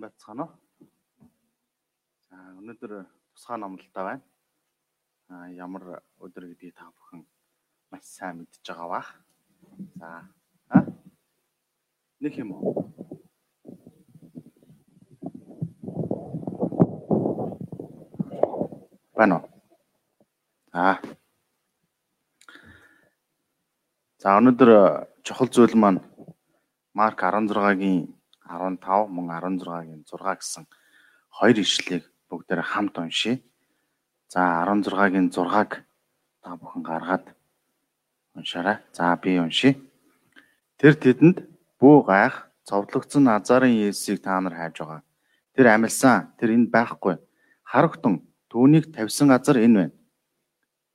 сайхан байцгаана уу? За өнөөдөр тусгай номлолтой байна. А ямар өдөр гэдгийг та бүхэн маш сайн мэдж байгаа бах. За нэг юм уу? Байна уу? А За өнөөдөр чухал зүйл маань Марк 16-гийн 15 мөн 16-гийн 6 гэсэн хоёр ишлэлийг бүгдээр хамт уншия. За 16-гийн 6-аг та бүхэн гаргаад уншаарай. За би уншия. Тэр тэдэнд бүү гайх цовдлогдсон азарын Есүсийг та нар хайж байгаа. Тэр амилсан. Тэр энд байхгүй. Харагтун түүнийг тавьсан газар энэ байна.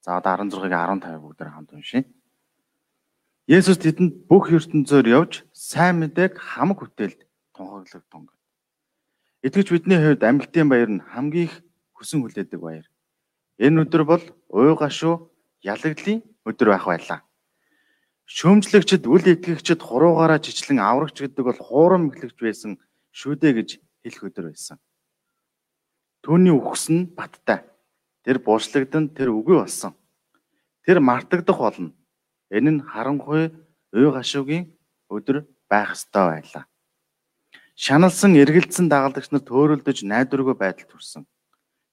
За одоо 16-гийн 15 бүгдээр хамт уншия. Есүс тэдэнд бүх ертөнцөөр явж сайн мэдээг хамаг бүтээлд тунхаглагдсан. Итгэж бидний хувьд амлалтын баяр нь хамгийн их хүсэн хүлээдэг баяр. Энэ өдөр бол уй гашуу ялагдлын өдөр байх байлаа. Шөөмжлөгчд үл итгэгчд хуруугаараа жичлэн аврагч гэдэг бол хуурам эхлэгч байсан шүү дээ гэж хэлэх өдөр байсан. Түүний үхс нь баттай. Тэр бууршлагдан тэр үгүй болсон. Тэр мартагдах болно. Энэ нь харанхуй уй гашуугийн өдөр байх ёстой байлаа. Шаналсан эргэлдсэн дагалдагч нар төөрөлдөж найдваргүй байдалд хүрсэн.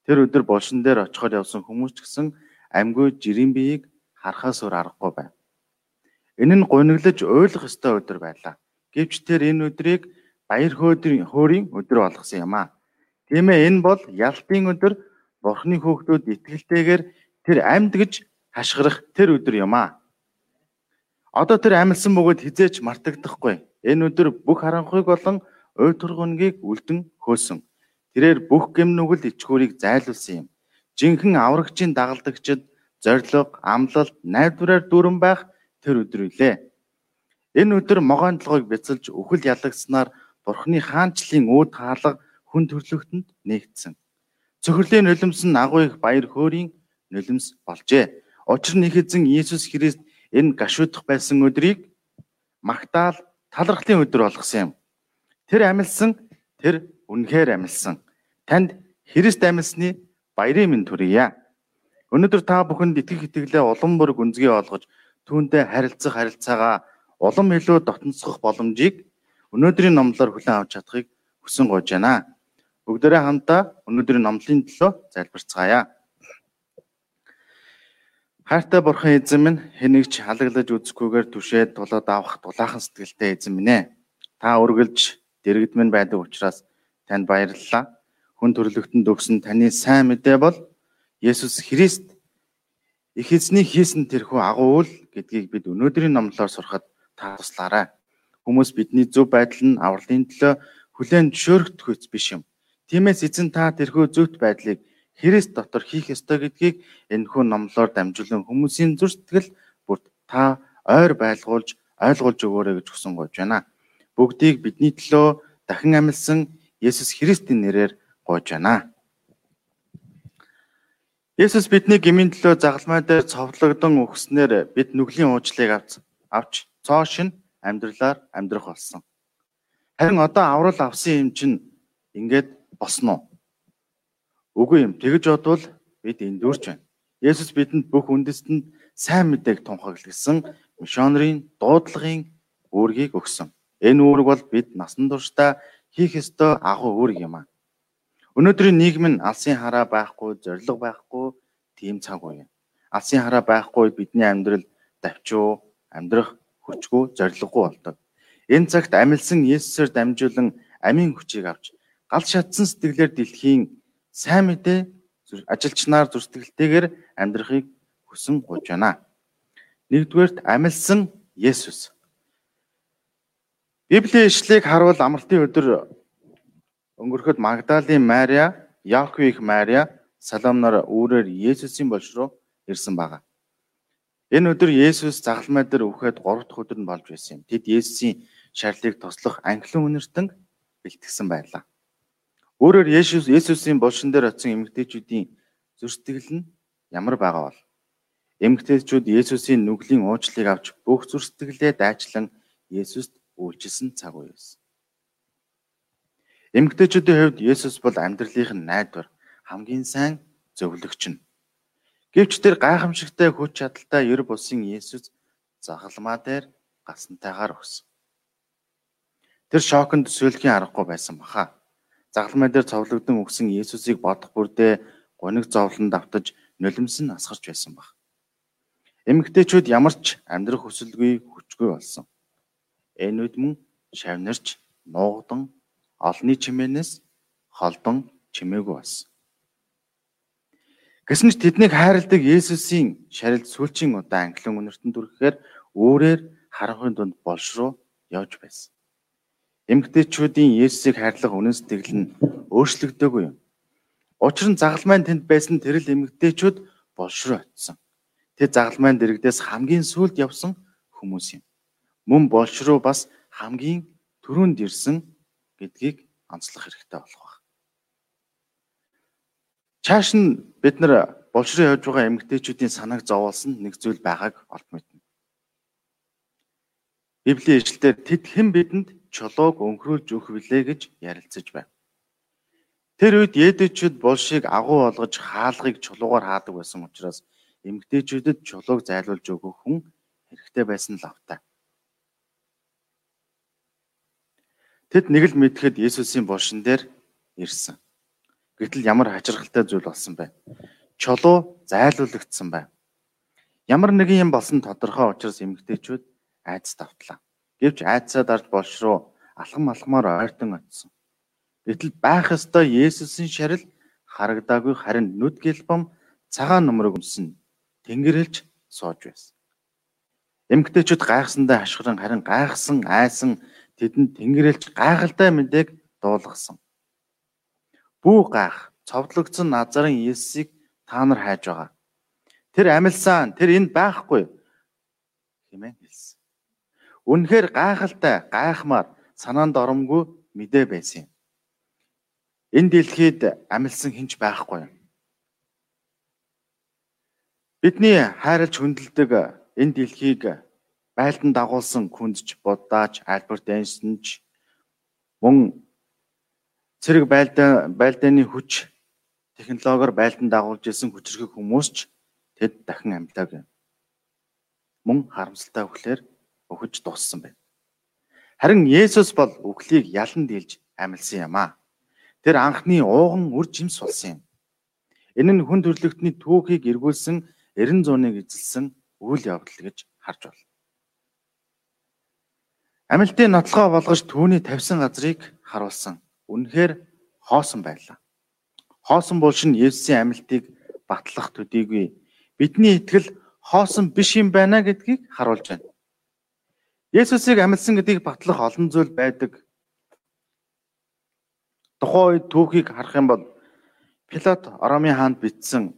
Тэр өдөр булшин дээр очихоор явсан хүмүүс ч гэсэн амьгүй жирийн биеийг харахаас өөр аргагүй байв. Энэ нь гуниглаж ойлгох ёстой өдөр байлаа. Гэвч тэр энэ өдрийг баяр хөөдрийн хөөрийн өдөр болгосон юм аа. Тийм ээ энэ бол ялтын өдөр Бурхны хөөгтүүд итгэлтэйгээр тэр амьд гэж хашгирах тэр өдөр юм аа. Одоо тэр амьлсан бөгөөд хизээч мартагдахгүй. Энэ өдөр бүх харанхуйг болон уй тургунгийг үлдэн хөөсөн. Тэрээр бүх гэм нүгэл ичгүүрийг зайлуулсан юм. Жинхэнэ аврагчийн дагалдагчид зориг, амлалт, найдвараар дүүрэн байх тэр өдөр үлээ. Энэ өдөр могоон толгойг бяцалж үхэл ялагснаар Бурхны хаанчлалын үүд хаалга хүн төрлөختөнд нэгдсэн. Цөхрлийн нулимс нь агуу их баяр хөөрийн нулимс болжээ. Учир нь их эзэн Иесус Христ энэ гашуудах байсан өдрийг магтаал талархлын өдөр болгосон юм. Тэр амилсан тэр үнэхээр амилсан. Танд Христ амилсны баярын минь төрье. Өнөөдөр та бүхэнд итгэх итгэлээ улам бүр гүнзгий олгож түүнтэй харилцах харилцаагаа улам илүү дотносгох боломжийг өнөөдрийн номлоор хүлээн авч чадахыг хүсэн гож байна. Бүгдээрээ хамтаа өнөөдрийн номлын төлөө залбирцгаая. Хайртай бурхан эзэн минь хэнийгч халаглаж үзэхгүйгээр түшээд тулаад авах дулаахан сэтгэлтэй эзэн минь ээ. Та үргэлж дэрэгд минь байдаг учраас танд баярлалаа. Хүн төрлөختөнд өгсөн таны сайн мэдээ бол Есүс Христ их эзний хийсэн тэрхүү агуул гэдгийг бид өнөөдрийн номлоор сурахад та туслаарай. Хүмүүс бидний зөв байдал нь авралын төлөө хүлээн зөвшөөрөх биш юм. Тиймээс эзэн та тэрхүү зөвхт байдлыг Христ дотор хийх ёстой гэдгийг энэхүү номлоор дамжуулан хүмүүсийн зүр сэтгэл бүрт та ойр байлгуулж ойлгуулж өгөөрэй гэж хүсэн гож байна бүгдийг бидний төлөө дахин амилсан Есүс Христийн нэрээр гуйж байна. Есүс бидний гмийн төлөө загалмай дээр цовдлогдсон өгснээр бид нүглийн уучлалыг авч авч цоо шин амьдралаар амьдрах болсон. Харин одоо аврал авсан юм чинь ингээд босно уу? Үгүй юм. Тэгж бодвол бид эндүрч байна. Есүс бидэнд бүх үндэстэнд сайн мэдээг тунхагласан мишонерийн дуудлагын үүргийг өгсөн. Энэ үүрэг бол бид насан туршдаа хийх ёстой агуу үүрэг юм аа. Өнөөдрийн нийгэм нь алсын хараа байхгүй, зориг байхгүй тийм цаг үе. Алсын хараа байхгүй бидний амьдрал давчуу, амьдрах хүчгүй, зориггүй болдог. Энэ цагт амилсан Есүсээр дамжуулан амийн хүчийг авч гал шатсан сэтгэлээр дэлхийн сайн мэдээ ажилчнаар зүрстгэлтэйгээр амьдрахыг хүсэн гож байна. Нэгдүгээрт амилсан Есүс Библийн ишлэгийг харуул амралтын өдөр өнгөрөхөд Магдалийн Мария, Яаков их Мария, Салом нар үүрээр Есүсийн болш руу ирсэн байгаа. Энэ өдөр Есүс загалмай дээр үхээд 3 дахь өдөр нь болж байсан юм. Тэд Есүсийн шарлыг тослох анхлын үнэртэн бэлтгэсэн байлаа. Өөрөөр Есүс Есүсийн болшин дээр очисон эмэгтэйчүүдийн зөрсдгөл нь ямар байгаа бол эмэгтэйчүүд Есүсийн нүглийн уучлалыг авч бүх зөрсдгэлээ дайчлан Есүст үйлчилсэн цаг үе байсан. Эмэгтэйчүүдийн хувьд Есүс бол амьдралынх нь найдвар, хамгийн сайн зөвлөгч нь. Гэвч тэр гайхамшигтай хүч чадалтай ер бусын Есүс загалмаа дээр гасантайгаар өгсөн. Тэр шоконд төсөөлхийн аргагүй байсан баха. Загалмай дээр цовлогдсон өгсөн Есүсийг бодох бүрдээ гониг зовлон давтаж нулимс нь асгарч байсан баг. Эмэгтэйчүүд ямар ч амьдрах хүсэлгүй хүчгүй болсон. Энүүд мөн шавнарч нуугдан олны чимээнээс холдон чимээгүй болсон. Гэсэн ч тэднийг хайрладаг Есүсийн шарилд сүүлчийн удаа англин үнэртэн дүрхээр өөрөөр харанхуйн дунд болш руу явж байсан. Эмэгтэйчүүдийн Есүсийг хайрлах үнэн сэтгэл нь өөрчлөгдөөгүй юм. Учир нь загалмайн тэнд байсан тэрл эмэгтэйчүүд болшроо очсон. Тэд загалмайн дэрэгдээс хамгийн сүүлд явсан хүмүүс юм. Мөн болшроо бас хамгийн түрүүнд ирсэн гэдгийг онцлох хэрэгтэй болох баг. Чааш нь бид нар болшроо явж байгаа эмэгтэйчүүдийн санааг зовоолсон нэг зүйл байгааг олд мэднэ. Библийн ишлэлээр тэд хэн бидэнд чулууг өнхрүүлж өгөх вүлээ гэж ярилцаж байна. Тэр үед Едэчүүд булшийг агуу болгож хаалгыг чулуугаар хаадаг байсан учраас эмгтээчүүдэд чулууг зайлуулж өгөх хүн хэрэгтэй байсан л автай. Тэд нэг л мэдхэд Есүсийн булшин дээр ирсэн. Гэтэл ямар хачирхалтай зүйл болсон бэ? Чулуу зайлуулагдсан байна. Ямар нэгэн юм болсон тодорхой учраас эмгтээчүүд айдас давтлаа. Гэвч айцаа дарж болш руу алхам алхмаар ойртон очсон. Гэтэл байх ёстой Есүсийн шарил харагдаагүй харин нүд гэлбом цагаан нөмрөг өмсөн тэнгэрэлж сууж байсан. Эмгтээчүүд гайхсандаа хашгиран харин гайхсан айсан тэдэнд тэнгэрэлж гайхалтай мэдээг дуулгасан. Бүү гайх цовдлогдсон Назарын Есүсийг та нар хайж байгаа. Тэр амилсан, тэр энд байхгүй хэмээн хэлсэн. Үнэхээр гайхалтай, гайхмаар санаанд оромгүй мэдээ байсан юм. Энэ дэлхийд амилсан хинч байхгүй юм. Бидний хайрлж хүндэлдэг энэ дэлхийг байлдан дагуулсан күндж будаач Альберт Эйнштейнч мөн цэрэг байлдаа байлдааны хүч технологиор байлдан дагуулж исэн хүчрхэг хүмүүс ч тэд дахин амьдаг юм. Мөн харамсалтай хөглөөр өгөж дууссан байна. Харин Есүс бол үхлийг ялан дийлж амилсан юм а. Тэр анхны ууган үр жимс болсон юм. Энэ нь хүн төрлөختний түүхийг эргүүлсэн 90 зууныг эзэлсэн үйл явдал гэж харж байна. Амилтын нотлохоо болгож түүний тавьсан газрыг харуулсан. Үнэхээр хоосон байлаа. Хоосон булшин Есүсийн амилтыг батлах төдийгүй бидний итгэл хоосон биш юм байна гэдгийг харуулж байна. Есүсийг амилсан гэдгийг батлах олон зүйл байдаг. Тухайн үед түүхийг харах юм бол Пилат Ороми хаанд бичсэн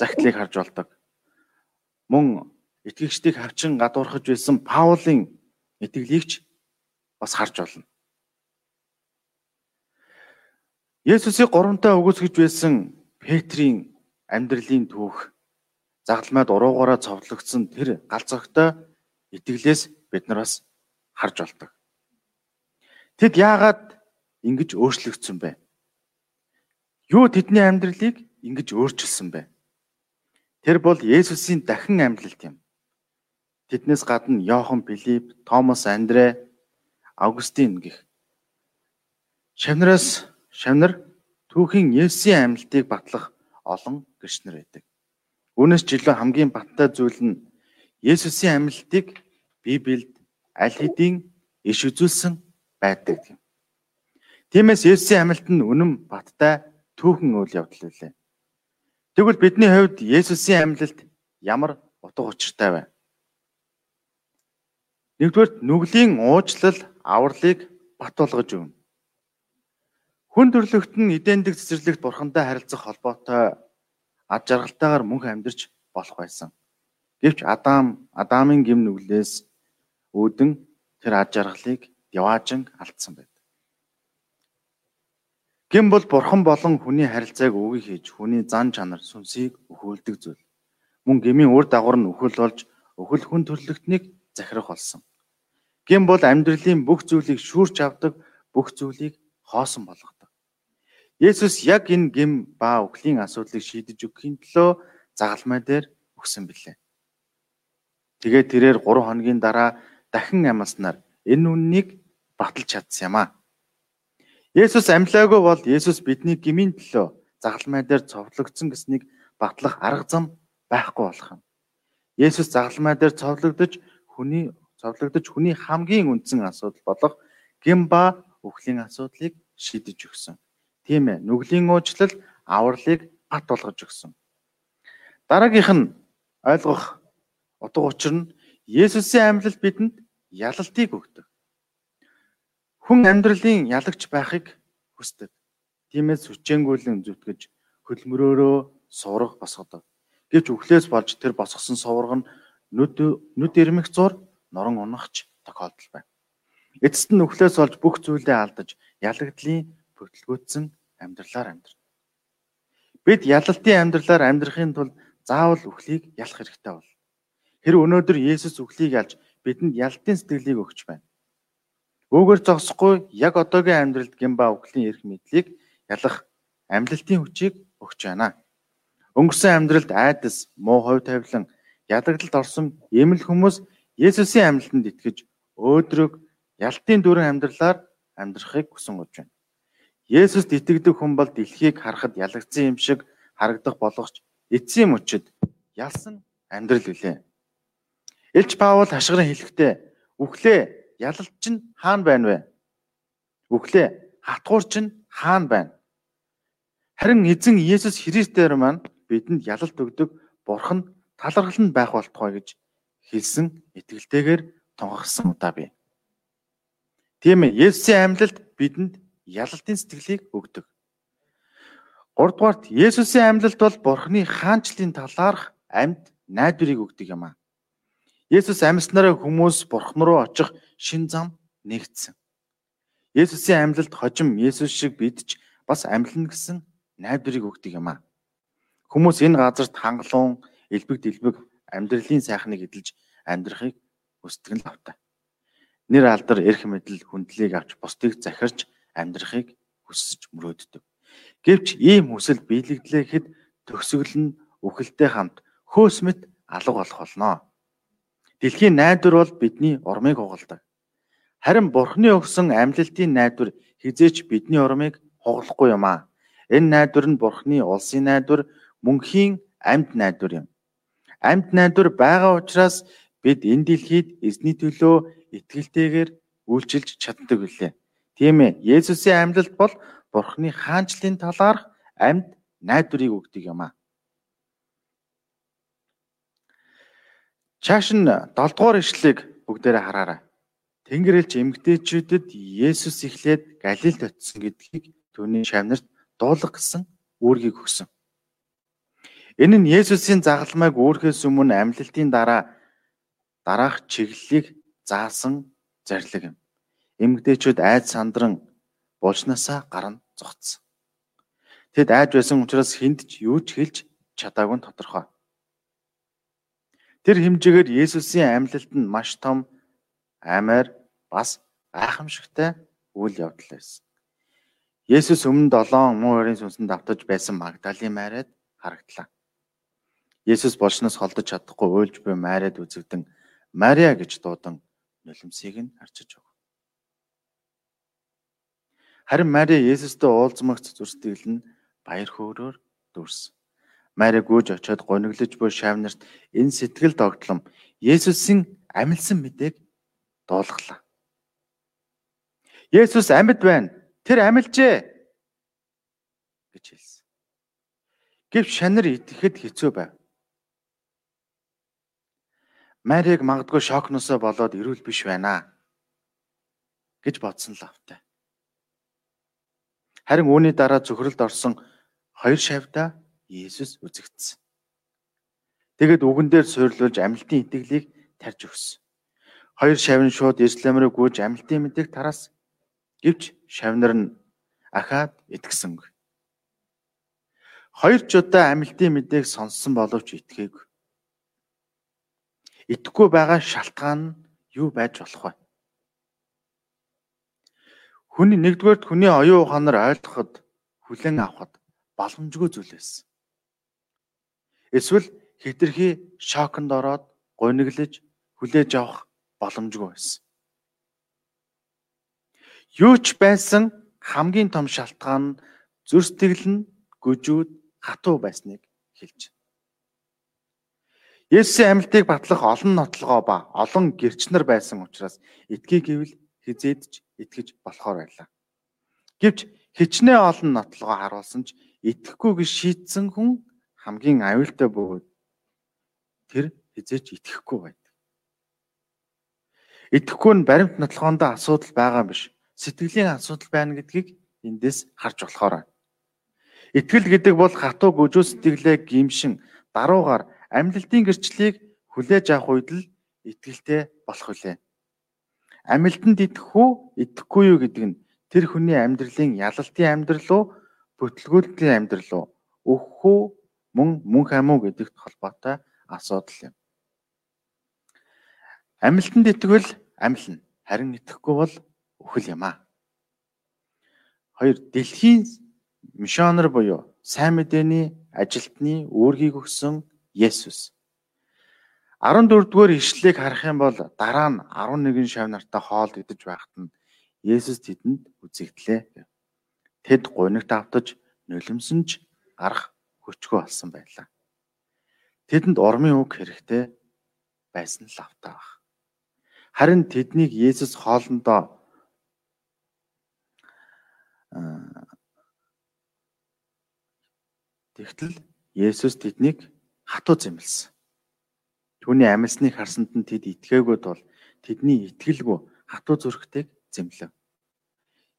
загтлыг харж болдог. Мөн итгэгчдийг хавчин гадуурхаж байсан Паулын итгэлийг ч бас харж болно. Есүсийг гурамтаа өгөөсгөж байсан Петрийн амьдралын түүх загламад уруугаараа цовдлогдсон тэр галзагтай итгэлээс бид нар бас харж болдог. Тэд яагаад ингэж өөрчлөгдсөн бэ? Юу тэдний амьдралыг ингэж өөрчилсөн бэ? Тэр бол Есүсийн дахин амьлалт юм. Тэднээс гадна Йохан, Филипп, Томас, Андрэ, Августин гэх шавнараас шавнар түүхийн Есүсийн амьлтыг батлах олон гэрчнэр байдаг. Үүнээс ч илүү хамгийн баттай зүйл нь Есүсийн амьлтыг Библиэд аль хэдийн иш үзүүлсэн байдаг юм. Тиймээс Есүсийн амьлт нь үнэн баттай түүхэн үйл явдал үлээ. Тэгвэл бидний хувьд Есүсийн амьлалт ямар утга учиртай вэ? Нэгдүгээр нүглийн уучлал авралыг бат болгож өгнө. Хүн төрлөخت нь эдэн дэг цэцэрлэгт бурхандаа харилцах холбоотой ад жаргалтайгаар мөнх амьдарч болох байсан. Гэвч Адам Адамын гэм нүглээс үүдэн тэр ад жаргалыг яваажин алдсан байд. Гэм бол бурхан болон хүний харилцааг өвгий хийж хүний зан чанар сүнсийг өхөөлдөг зүйл. Мөн гэмийн үр дагавар нь өхөл болж өхөл хүн төрлөختнийг захирах болсон. Гин бол амьдралын бүх зүйлийг шүүрч авдаг, бүх зүйлийг хоосон болгодог. Есүс яг энэ гим ба үхлийн асуудлыг шийдэж өгөхийн төлөө загалмай дээр өгсөн билээ. Тэгээд тэрээр 3 хоногийн дараа дахин амласнаар энэ үннийг баталж чадсан юм аа. Есүс амьлаагүй бол Есүс бидний гмийн төлөө загалмай дээр цовдлогдсон гэснийг батлах арга зам байхгүй болох юм. Есүс загалмай дээр цовдлогдож хүний цовдлогдож хүний хамгийн үндсэн асуудал болох гим ба үхлийн асуудлыг шийдэж өгсөн. Тийм ээ, нүглийн уучлал авралыг бат болгож өгсөн. Дараагийнх нь ойлгох утга учир нь Есүсийн амьлал бидэнд ялалтыг өгдөг. Хүн амьдралын ялагч байхыг хүсдэг. Тиймээс хүчээнгүйлэн зүтгэж хөлмөрөөрөө сурах босгодог. Гэвч өглөөс болж тэр босгосон сувраг нь нүд нүд ирмэх зур норон унахч тохиолдол байна. Эцэст нь өглөөс болж бүх зүйлээ алдаж ялагдлын бүтлгүүцсэн амьдралаар амьдрна. Бид ялалтын амьдралаар амьдрахын тулд заавал үхлийг ялах хэрэгтэй бол. Тэр өнөөдөр Есүс үхлийг ялж бидэнд ялтын сэтгэлийг өгч байна. Өөгөр зогсохгүй яг одоогийн амьдралд гимба үхлийн эрх мэдлийг ялах амьлалтын хүчийг өгч байна. Өнгөрсөн амьдралд айдас, муу хувь тавилан, ядагдалд орсон эмэл хүмүүс Есүсийн амьлалтанд итгэж өөдрөг ялтын дүрэн амьдралаар амьдрахыг хүсэн гож байна. Есүст итгэдэг хүн бол дэлхийг харахад ялагдсан юм шиг харагдах болгоч эцсийн мөчөд ялсан амьдрал үлээ. Илч Паул хашгиран хэлэхдээ үхлээ ялалт чинь хаана байна вэ? Үхлээ хатгуур чинь хаана байна? Харин эзэн Иесус Христээр маань бидэнд ялалт өгдөг бурхан талархал нь байх болтугай гэж хэлсэн итгэлтэйгээр тунхагсан удаа бий. Тийм ээ, Есүсийн амьлалд бидэнд ялалтын сэтгэлийг өгдөг. 3 дугаарт Есүсийн амьлалт бол Бурхны хаанчлалын талаарх амьд найдварыг өгдөг юм аа. Есүс амьснараа хүмүүс бурхан руу очих шин зам нэгдсэн. Есүсийн амьлалд хожим Есүс шиг бид ч бас амьлна гэсэн найдварыг өгдөг юм аа. Хүмүүс энэ газарт хангалуун, элбэг дэлбэг амьдралын сайхныг эдэлж амьдрахыг хүсдэг л автай. Нэр алдар, эрх мэдэл, хүндлийг авч бусдыг захирч амьдрахыг хүсэж мөрөөддөг. Гэвч ийм хүсэл биелэгдлэхэд төгсгөл нь үхэлтэй хамт хөөс мэт алга болох болно. Дэлхийн найдвар бол бидний урмыг хугалдаг. Харин Бурхны өгсөн амьлалтын найдвар хизээч бидний урмыг хугалахгүй юм аа. Энэ найдвар нь Бурхны улсын найдвар, мөнхийн амьд найдвар юм. Амьд найдвар байгаа учраас бид энэ дэлхийд эзний төлөө итгэлтэйгээр үйлчилж чаддаг билээ. Тийм ээ, Есүсийн амьлалт бол Бурхны хаанчлалын талаарх амьд найдварыг өгдөг юм аа. Чааш нь 7 дугаар ишлэлийг бүгдээрээ хараарай. Тэнгэр элч эмгтээчүүдэд Есүс эхлээд Галилд очисон гэдгийг түүний шавнарт дуулах гэсэн үүргийг өгсөн. Энэ нь Есүсийн загалмайг үүрхээс өмнө амьлалтын дараа дараах чиглэлийг заасан зарлиг юм. Эмгтээчүүд айд сандран булчнасаа гарна зогцсон. Тэд айд байсан учраас хүнд ч юу ч хэлж чадаагүй нь тодорхой. Тэр хэмжээгээр Есүсийн амьлалт нь маш том аймаар бас гайхамшигтай үйл явдал байсан. Есүс өмнө 7 муу өрийн сүнсэнд давтаж байсан Магдалийн Мариад харагдлаа. Есүс болсноос холдож чадахгүй уйлж буй Мариад үзэгдэн Мария гэж дуудан нулимсыг нь харчиж өг. Харин Мария Есүстэй уулзмагц зүрстэгэл нь баяр хөөрөөр дүүрсэн. Мари гүйж очиод гониглож буй шавнарт энэ сэтгэл догтлом Есүсийн амилсан мэдээг дуулгалаа. Есүс амьд байна. Тэр амилжээ гэж хэлсэн. Гэвч шанар итгэхэд хэцүү байв. Марийг магадгүй шокносоо болоод ирүүл биш байна гэж бодсон л автай. Харин үүний дараа зөвхөрлөлд орсон хоёр шавьда Иесус үзэгдсэн. Тэгэд үгэн дээр суйрлуулж амилтын итгэлийг тарж өгсөн. Хоёр шавин шууд Иерусалим руу гүйж амилтын мэдээг тараас. Гэвч шавнар нь ахаад итгэсэнгүй. Хоёр ч удаа амилтын мэдээг сонссон боловч итгээгүй. Итгэхгүй байгаа шалтгаан нь юу байж болох вэ? хүний нэгдүгээрт хүний оюун ухаанаар ойлгоход хүлэн авахд боломжгүй зүйл байсан. Эсвэл хитрхи шоконд ороод гониглож хүлээж авах боломжгүй байсан. Юу ч байсан хамгийн том шалтгаан нь зүр сэтгэл нь гүжүүд хатуу байсныг хэлж. Есүсийн амьлтыг батлах олон нотлогоо ба олон гэрчнэр байсан учраас эдгийг гэвэл хизээдж итгэж болохоор байлаа. Гэвч хичнээн олон нотлогоо харуулсан ч итгэхгүй гэж шийдсэн хүн хамгийн аюултай бөгөөд тэр хизээч итгэхгүй байдаг. Итгэхгүй нь баримт нотлогоонд асуудал байгаа биш. Сэтгэлийн асуудал байна гэдгийг эндээс харж болохоор. Итгэл гэдэг бол хатуу гүжүү сэтгэлээ гимшин даруугаар амьлалтын гэрчлэлийг хүлээж авах үед л итгэлтэй болох үлээ. Амилтанд итгэх үү, итгэхгүй юу гэдэг нь тэр хүний амьдралын ялалтын амьдрал уу, бүтлгүүлтийн амьдрал уу, өөх үү, мөн мөнх амуу гэдэгт холбоотой асуудал юм. Амилтанд итгэвэл амилна. Харин итгэхгүй бол үхэл юм аа. Хоёр дэлхийн мишонер буюу сайн мэдээний ажилтны үүргийг өгсөн Есүс 14 дугаар ишлэлийг харах юм бол дараа нь 11 шав нартай хоол идэж байхад нь Есүс тэдэнд үзэгдлээ. Тэд гунигт автаж нулимсонж гарах хүчгүй болсон байлаа. Тэдэнд ормын үг хэрэгтэй байсан л автаа баг. Харин тэднийг Есүс хоолндоо тэгтэл Есүс тэднийг хатуу зэмлсэн. Түүний амьсныг харсанд нь тэд итгээгүй тул тэдний итгэлгүй хатуу зүрхтэйг зэмлэв.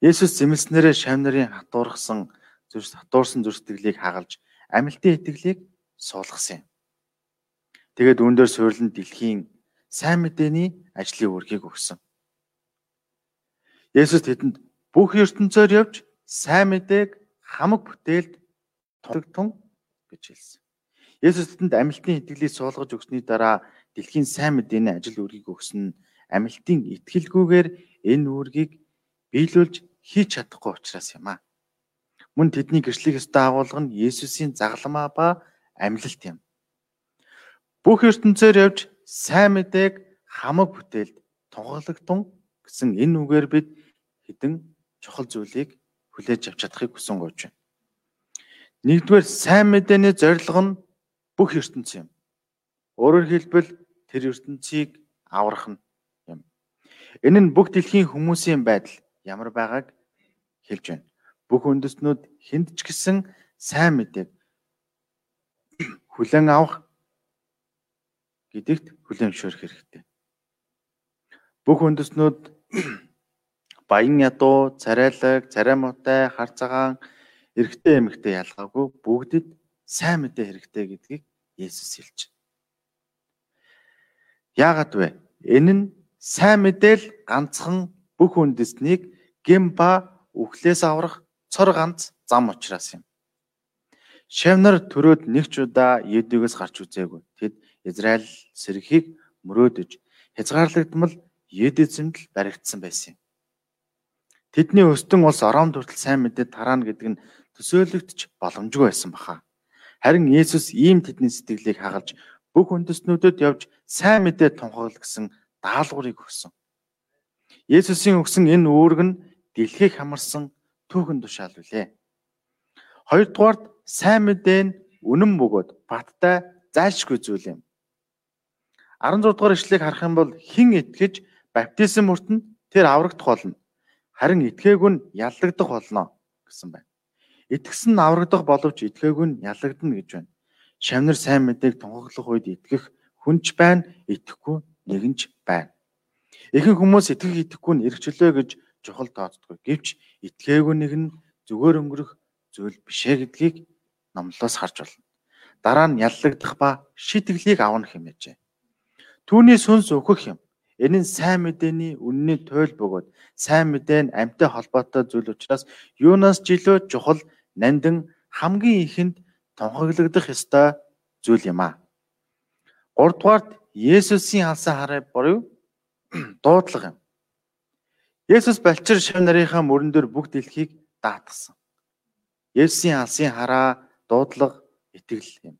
Есүс зэмлснээрээ шав нарын хатуурхсан зүрх хатуурсан зүрхтгэлийг хагалж амьлтын итгэлийг суулгасан юм. Тэгээд үүндээр суйрлан дэлхийн сайн мэдээний ажлын үргийг өгсөн. Есүс тэдэнд бүх ертөнцөөр явж сайн мэдээг хамаг бүтээлд тулгтун гэж хэлсэн. Есүс тэдэнд амилтын итгэлийг суулгаж өгсөний дараа дэлхийн сайн мэдээний ажил үргийг өгсөн амилтын итгэлгүйгээр энэ үүргийг биелүүлж хийж чадахгүй учраас юм аа. Мөн тэдний гэрчлэх ёстой агуулга нь Есүсийн загламаа ба амилалт юм. Бүх ертөнцөөр явж сайн мэдээг хамаг бүтээлд тунхаглагдсан гэсэн энэ үгээр бид хэдэн чухал зүйлийг хүлээж авч чадахыг хүсэн гооч байна. Нэгдүгээр сайн мэдээний зорилго нь бүх ертөнц юм. Өөрөөр хэлбэл тэр ертөнцийг аврах нь юм. Энэ нь бүх дэлхийн хүмүүсийн байдал ямар байгааг хэлж байна. Бүх үндэстнүүд хүнд ч гэсэн сайн мэдээг хүлэн авах гэдэгт хүлэн зөвшөөрөх хэрэгтэй. Бүх үндэстнүүд баян ядуу, царайлаг, царай муутай, хар цагаан, эрэгтэй эмэгтэй ялгаагүй бүгдэд сайн мэдээ хэрэгтэй гэдгийг Есүс хэлж байна. Яагаад вэ? Энэ нь сайн мэдээл ганцхан бүх үндэснийг гэм ба үхлээс аврах цор ганц зам учраас юм. Шавнар төрөөд нэг ч удаа Едүгээс гарч үзээгүй. Тэд Израиль сэрхийг мөрөөдөж хязгаарлагдмал Едүзэмд л баригдсан байсан юм. Тэдний өстөн улс Ором хүртэл сайн мэдээ тараана гэдэг нь төсөөлөгдөж боломжгүй байсан баха. Харин Есүс ийм тэдний сэтгэлийг хагалж бүх үндэстнүүдэд явж сайн мэдээ тунхаглал гэсэн даалгаврыг өгсөн. Есүсийн өгсөн энэ үүрэг нь дэлхийг хамарсан түүхэн тушаал үлээ. Хоёрдугаард сайн мэдээ нь үнэн бөгөөд баттай зайлшгүй зүйл юм. 16 дугаар ишлэгийг харах юм бол хэн итгэж баптизм өртөнд тэр аврагдах болно. Харин итгээгүй нь яллагдах болно гэсэн байна. Итгэсэн нь аврагдах боловч итгээгүй нь ялагдана гэж байна. Шавнар сайн мэдээг тунхаглах үед итгэх хүнч байна, итгэхгүй нэгэнч байна. Ихэнх хүмүүс итгэх итгэхгүй нь эргчлөө гэж чухал тооцдгүй. Гэвч итгээгүй нэг нь зүгээр өнгөрөх зүйл бишээ гэдгийг номлоос харж байна. Дараа нь яллагдах ба шитгэлийг авах хэмээжээ. Түүний сүнс өөхөх юм. Энэ нь сайн мэдээний үнний туйл бөгөөд сайн мэдээ нь амьтай холбоотой зүйл учраас юунаас ч илүү чухал нандин хамгийн ихэнд тунхаглагдах ёстой зүйл юм а. 3 дугаарт Есүсийн алсан хараа буюу дуудлага юм. Есүс балчир шав нарынхаа мөрөн дээр бүх дэлхийг даатгсан. Есүсийн алсын хараа дуудлага итгэл юм.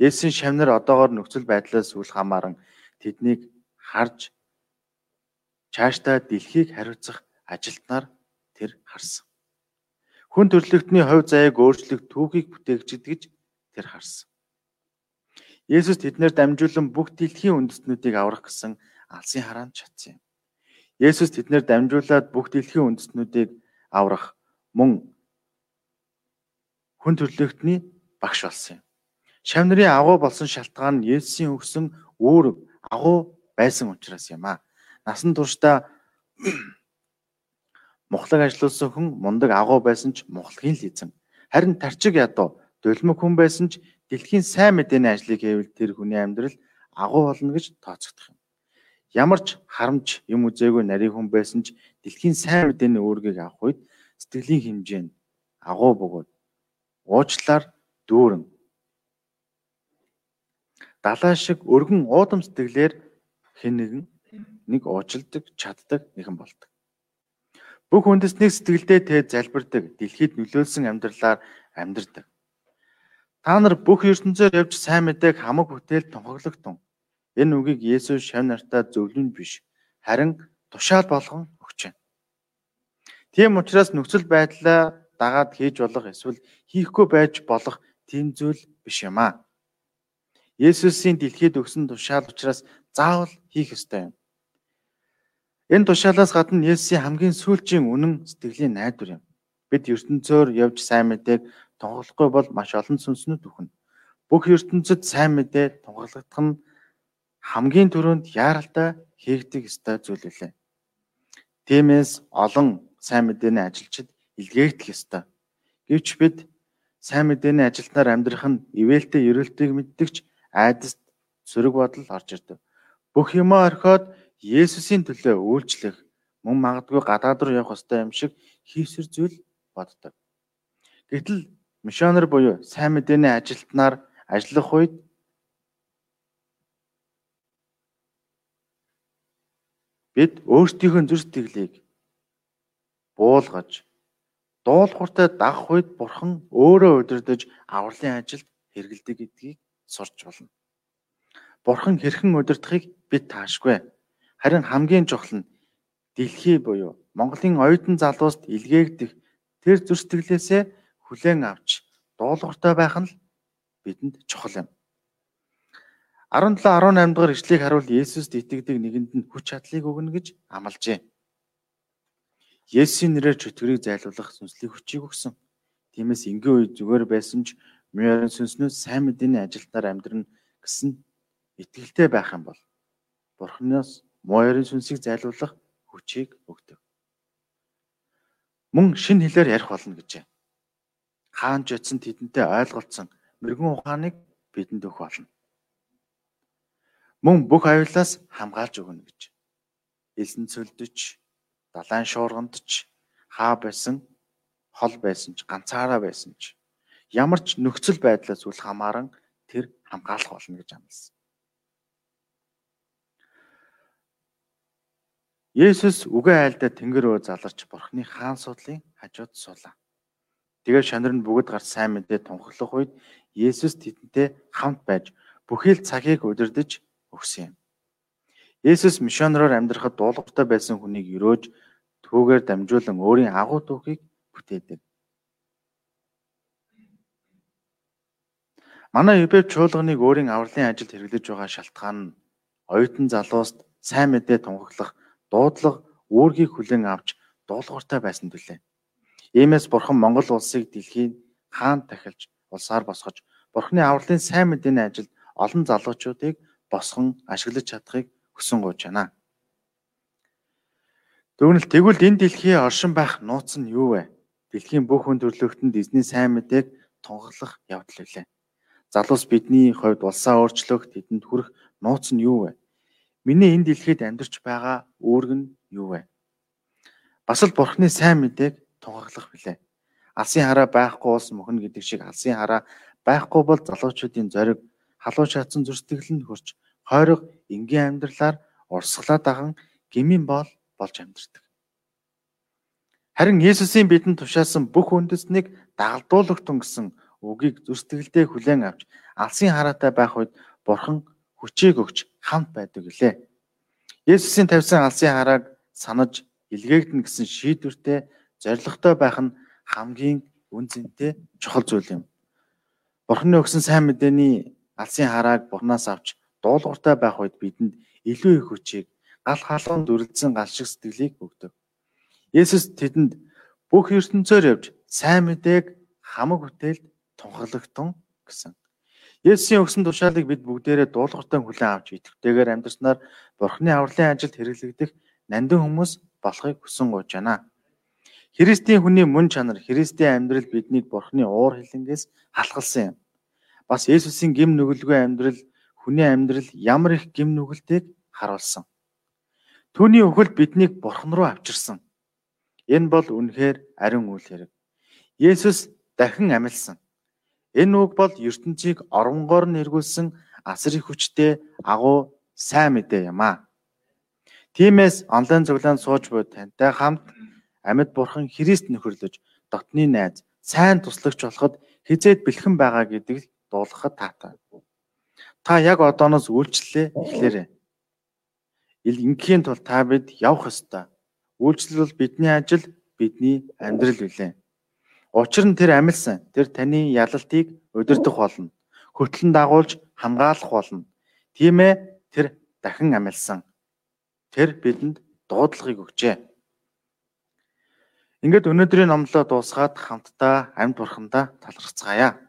Есүсийн шавнар одоогоор нөхцөл байдлаас үл хамааран тэднийг харж цаашдаа дэлхийг хариуцах ажилтнаар тэр харсан. Хүн төрлөختний хувь заяаг өөрчлөх түүхийг бүтээгчд гэж тэр харсан. Есүс тэднэр дамжуулан бүх дэлхийн үндэстнүүдийг аврах гэсэн алсын хараанд чадсан юм. Есүс тэднэр дамжуулаад бүх дэлхийн үндэстнүүдийг аврах мөн хүн төрлөختний багш болсон юм. Шав нарын агуу болсон шалтгаан нь Есүсийн өгсөн өөр агуу байсан учраас юм а. Насан туршдаа мухлаг ажилласан хүн мундаг агуу байсан ч мухлагийн л эзэн. Харин тарчиг ядуу дулмаг хүн байсан ч дэлхийн сайн мэдээний ажлыг хийвэл тэр хүний амьдрал агуу болно гэж тооцогдох юм. Ямар ч харамч юм үзээгүй нарийн хүн байсан ч дэлхийн сайн мэдээний үүргийг авах үед сэтгэлийн хэмжээнд агуу бөгөөд уучлаар дүүрэн далаа шиг өргөн уудам сэтгэлээр хэн нэгэн нэг уучлдаг, чаддаг нэгэн болдог. Бүх үндэснийг сэтгэлдээ тэ залбирдаг, дэлхийд нөлөөлсөн амьдралаар амьдардаг. Та нар бүх ертөнцөөр явж сайн мэдээг хамаг бүтээл тунхаглахтун. Энэ үгийг Есүс шав нартаа зөвлөн биш харин тушаал болгон өгч байна. Тийм учраас нөхцөл байдлаа дагаад хийж болох эсвэл хийхгүй байж болох тийм зүйл биш юм аа. Есүсийн дэлхийд өгсөн тушаал учраас заавал хийх ёстой юм. Энэ тушаалаас гадна Есүсийн хамгийн сүүлчийн үнэн сэтгэлийн найдвар юм. Бид ертөнцөөр явж сайн мэдээг тунхаглахгүй бол маш олон сүнснүүд үхнэ. Бүх ертөнцид сайн мэдээ тунхаглагдах нь хамгийн түрүүнд яаралтай хийгдэг ёстой зүйл үлээ. Тиймээс олон сайн мэдээний ажилчид илгээгдэх ёстой. Гэвч бид сайн мэдээний ажилтнаар амьдрах нь ивэлтэй ерөөлтийг мэддэгч айдаст сөрөг бодол орж ирдэг. Бүх юмаа орхиод Есүсийн төлөө үйлчлэх мөн магадгүй гадаад руу явах ёстой юм шиг хийсвэр зүйл боддог. Гэтэл мишонер буюу сайн мэдээний ажилтнаар ажиллах үед бид өөрсдийнхөө зүр сэтгэлийг буулгаж дуулууртай дагах үед бурхан өөрөө удирдах авралын ажилд хэрэгэлдэг гэдгийг сурч болно. Бурхан хэрхэн удирдахыг бид таашгүй. Харин хамгийн чухал нь дэлхий буюу Монголын оюутан залууст илгээгдэх тэр зүр сэтгэлээсээ хүлээн авч дуулууртай байх нь бидэнд чухал юм. 17 18 дугаар ишлэгийг харуул Есүст итгэдэг нэгэнд нь хүч чадлыг өгнө гэж амлажээ. Есүсийн нэрээр чөтгөрийг зайлуулах сүнслэг хүчийг өгсөн. Тиймээс энгийн үед зүгээр байсан ч мөрөн сүнснүүд сайн мэдээний ажилтнаар амьдрна гэсэн итгэлтэй байх юм бол Бурханаас морын сүнсийг зайлуулах хүчийг өгдөг. Мөн шин хэлээр ярих болно гэжээ. Хаан ч утсан тэдэнтэй ойлголцсон мэрэгэн ухааныг бидэнд өгөх болно мөн бүх аюулаас хамгаалж өгнө гэж. Элсэн цөлдөж, далайн шуургандч, хаа байсан, хол байсан ч, ганцаараа байсан ч ямар ч нөхцөл байдлаас үл хамааран тэр хамгаалах болно гэж амласан. Есүс үгээ айлдаа тэнгэр рүү заларч Бурхны хаан судлын хажууд суулаа. Тэгээд шанар нь бүгд гарч сайн мэдээ тунхаглах үед Есүс тэдэнтэй хамт байж бүхий л цагийг удирдах өгсөн юм. Есүс мишонероор амьдрахад дуулууртай байсан хүнийг өрөөж түүгээр дамжуулан өөрийн агуу түүхийг бүтээдэг. Манай Ибэв чуулганыг өөрийн авралын ажилд хэрэглэж байгаа шалтгаан нь оюутан залууст сайн мэдээ тунхаглах дуудлага үүргийг хүлээн авч дуулууртай байсан төлөө. Иймээс Бурхан Монгол улсыг дэлхийн хаан тахилж улсаар босгож Бурханы авралын сайн мэдээний ажилд олон залуучуудыг босгон ашиглаж чадахыг хүсэн гуйж байна. Тэгвэл тэгвэл энэ дэлхийн оршин байх нууц нь юу вэ? Дэлхийн бүх хүн төрлөختөнд эзний сайн мэдээг тунхаглах явдал үлээ. Залуус бидний хувьд улсаа өөрчлөх тэдэнд хүрэх нууц нь юу вэ? Миний энэ дэлхийд амьдарч байгаа үүрэг нь юу вэ? Бас л бурхны сайн мэдээг тунхаглах билээ. Алсын хараа байхгүй улс мөхнө гэдэг шиг алсын хараа байхгүй бол залуучуудын зориг халуун шатсан зүрстгэл нь хурж хойрог энгийн амьдралаар урсгалаа даган гмийн боол болж амьдардаг. Харин Есүсийн бидэнд тушаасан бүх үндэснийг дагалдуулагтун гэсэн үгийг зүрстгэлдээ хүлээн авч алсын хараатай байх үед Бурхан хүчийг өгч хамт байдаг гэлээ. Есүсийн тавьсан алсын харааг санаж илгээгдэн гэсэн шийдвэртэй зоригтой байх нь хамгийн үнцэнтэй чухал зүйл юм. Бурханы өгсөн сайн мэдээний алсын харааг Бурханаас авч дуулууртай байх үед бидэнд илүү их хүчийг гал халуун дүрлцэн гал шиг сэтгэлийг өгдөг. Есүс тэдэнд бүх ертөнцөөр явж сайн мэдээг хамаг бүтээлд тунхаглагтун гэсэн. Есүсийн өгсөн тушаалыг бид бүгдээрээ дуулууртай хүлээн авч идэвхтэйгээр амьдарснаар Бурхны авралын ажилд хэрэглэгдэх нандин хүмүүс болохыг хүсэн гуйж байна. Христийн хүний мөн чанар, Христийн амьдрал биднийг Бурхны уур хилэнгээс халахалсан юм. Бас Есүсийн гим нүгэлгүй амьдрал хүний амьдрал ямар их гим нүгэлтэйг харуулсан. Түүний өхөл биднийг Бурхан руу авчирсан. Энэ бол үнэхээр ариун үйл хэрэг. Есүс дахин амилсан. Энэ үг бол ертөнцийг оронгоор нь эргүүлсэн асар их хүчтэй агуу сайн мэдээ юм аа. Тиймээс онлайн зөвлөнд сууж буй тантай хамт амьд бурхан Христ нөхөрлөж дотны найз сайн туслагч болоход хизээд бэлхэн байгаа гэдгийг дуулгахад таатай. Та яг одооноос үйлчлэлээ эхлээрэй. Ил ингийн тул та бид явах ёстой. Үйлчлэл бол бидний ажил, бидний амьдрал билээ. Учир нь тэр амилсан. Тэр таны ялалтыг удирдах болно. Хөтлөн дагуулж хамгаалах болно. Тийм ээ, тэр дахин амилсан. Тэр бидэнд дуудлагыг өгчээ. Ингээд өнөөдрийн номлоо дуусгаад хамтдаа амьд бурхандаа талархацгаая.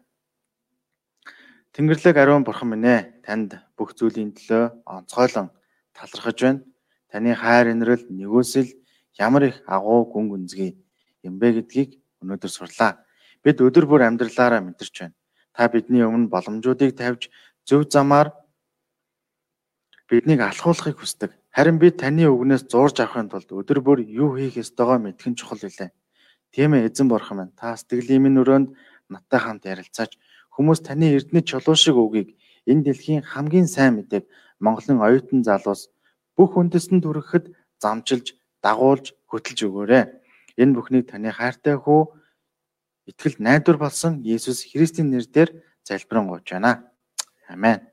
Тэнгэрлэг ариун бурхан минь ээ, танд бүх зүйлийн төлөө онцгойлон талархаж байна. Таны хайр инрэл нэгөөсөл ямар их агуу гүн гүнзгий юм бэ гэдгийг өнөөдөр сурлаа. Бид өдөр бүр амьдралаараа мэдэрч байна. Та бидний өмнө боломжуудыг тавьж зөв замаар биднийг алхуулахыг хүсдэг. Харин бид таны үгнээс зурж авахын тулд өдөр бүр юу хийх ёстойгоо мэдхэн чухал билээ. Тийм ээ эзэн бурхан минь та сэтгэлийн минь өрөөнд надтай хамт ярилцаач хүмүүс таны эрдэнэ чулуу шиг үгийг энэ дэлхийн хамгийн сайн мэдээг Монголын оюутан залуус бүх үндэстэнд хүрэхэд замчилж дагуулж хөтлж өгөөрэй. Энэ бүхнийг таны хайртай хүү итгэл найдвар болсон Есүс Христийн нэрээр залбирanгуйч байна. Амен.